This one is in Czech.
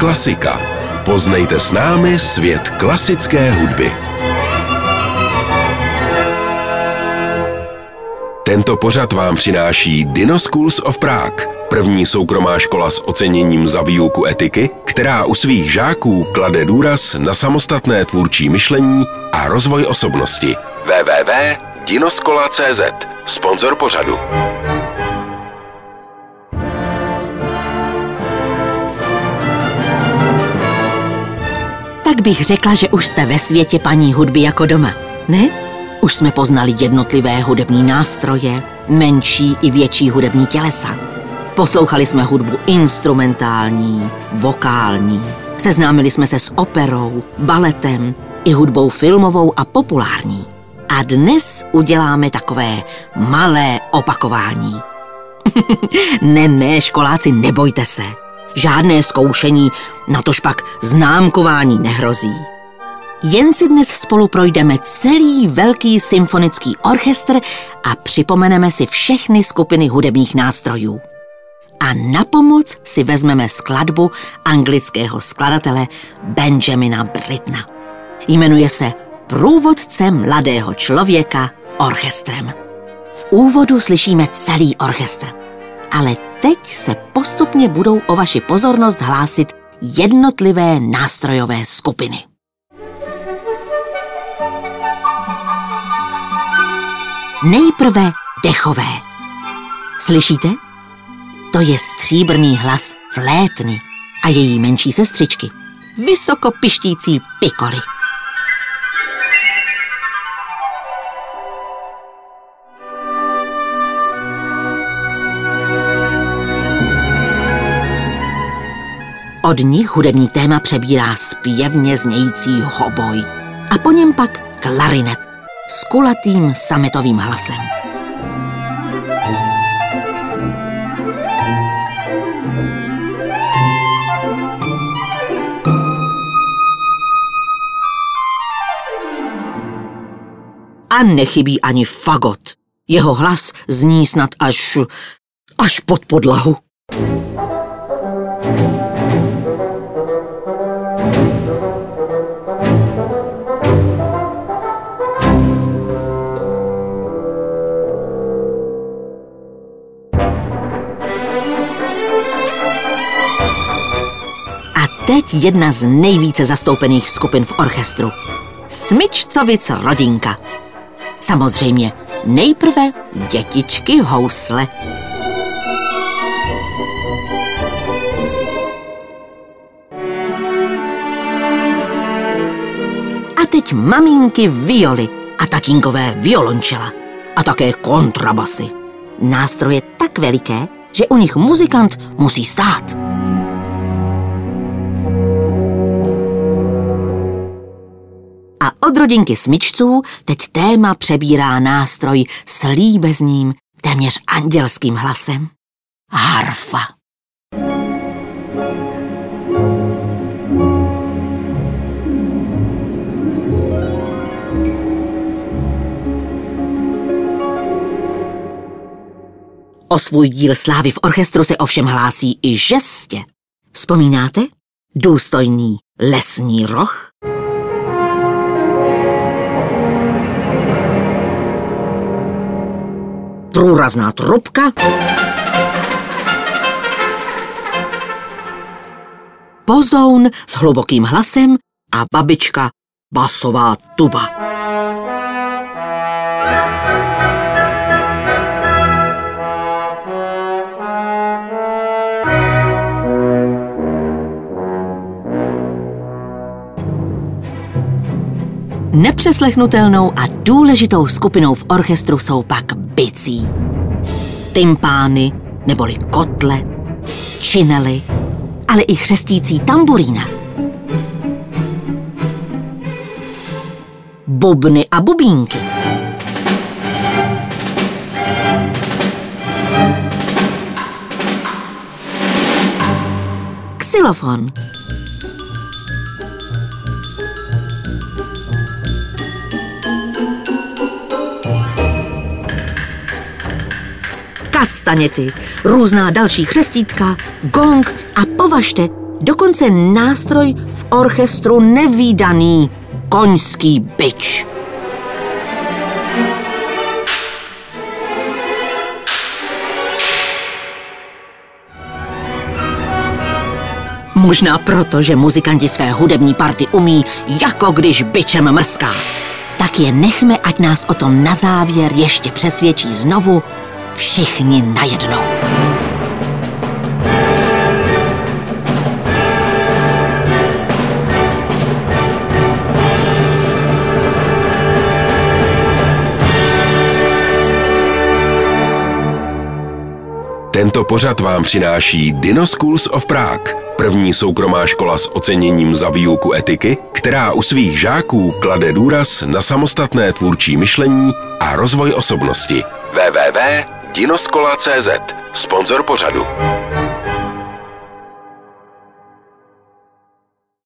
Klasika. Poznejte s námi svět klasické hudby. Tento pořad vám přináší Dino Schools of Prague, první soukromá škola s oceněním za výuku etiky, která u svých žáků klade důraz na samostatné tvůrčí myšlení a rozvoj osobnosti. www.dinoskola.cz Sponzor pořadu. Tak bych řekla, že už jste ve světě paní hudby jako doma, ne? Už jsme poznali jednotlivé hudební nástroje, menší i větší hudební tělesa. Poslouchali jsme hudbu instrumentální, vokální. Seznámili jsme se s operou, baletem i hudbou filmovou a populární. A dnes uděláme takové malé opakování. ne, ne, školáci, nebojte se. Žádné zkoušení, natož pak známkování nehrozí. Jen si dnes spolu projdeme celý velký symfonický orchestr a připomeneme si všechny skupiny hudebních nástrojů. A na pomoc si vezmeme skladbu anglického skladatele Benjamina Britna. Jmenuje se Průvodce mladého člověka orchestrem. V úvodu slyšíme celý orchestr, ale teď se postupně budou o vaši pozornost hlásit jednotlivé nástrojové skupiny. Nejprve dechové. Slyšíte? To je stříbrný hlas flétny a její menší sestřičky, vysoko pištící pikoly. Od nich hudební téma přebírá zpěvně znějící hoboj a po něm pak klarinet s kulatým sametovým hlasem. A nechybí ani fagot. Jeho hlas zní snad až, až pod podlahu. teď jedna z nejvíce zastoupených skupin v orchestru. Smyčcovic rodinka. Samozřejmě nejprve dětičky housle. A teď maminky violy a tatínkové violončela a také kontrabasy. Nástroje tak veliké, že u nich muzikant musí stát. Od rodinky smyčců teď téma přebírá nástroj s líbezním, téměř andělským hlasem. Harfa. O svůj díl slávy v orchestru se ovšem hlásí i žestě. Vzpomínáte? Důstojný lesní roh? Průrazná trubka, pozoun s hlubokým hlasem a babička basová tuba. Nepřeslechnutelnou a důležitou skupinou v orchestru jsou pak bicí. Tympány neboli kotle, činely, ale i chřestící tamburína. Bubny a bubínky. Xylofon. Kastaněty, různá další chřestítka, gong a považte Dokonce nástroj v orchestru nevýdaný koňský byč. Možná proto, že muzikanti své hudební party umí, jako když byčem mrská. Tak je nechme, ať nás o tom na závěr ještě přesvědčí znovu všichni najednou. Tento pořad vám přináší Dino Schools of Prague, první soukromá škola s oceněním za výuku etiky, která u svých žáků klade důraz na samostatné tvůrčí myšlení a rozvoj osobnosti. www.dinoskola.cz Sponzor pořadu.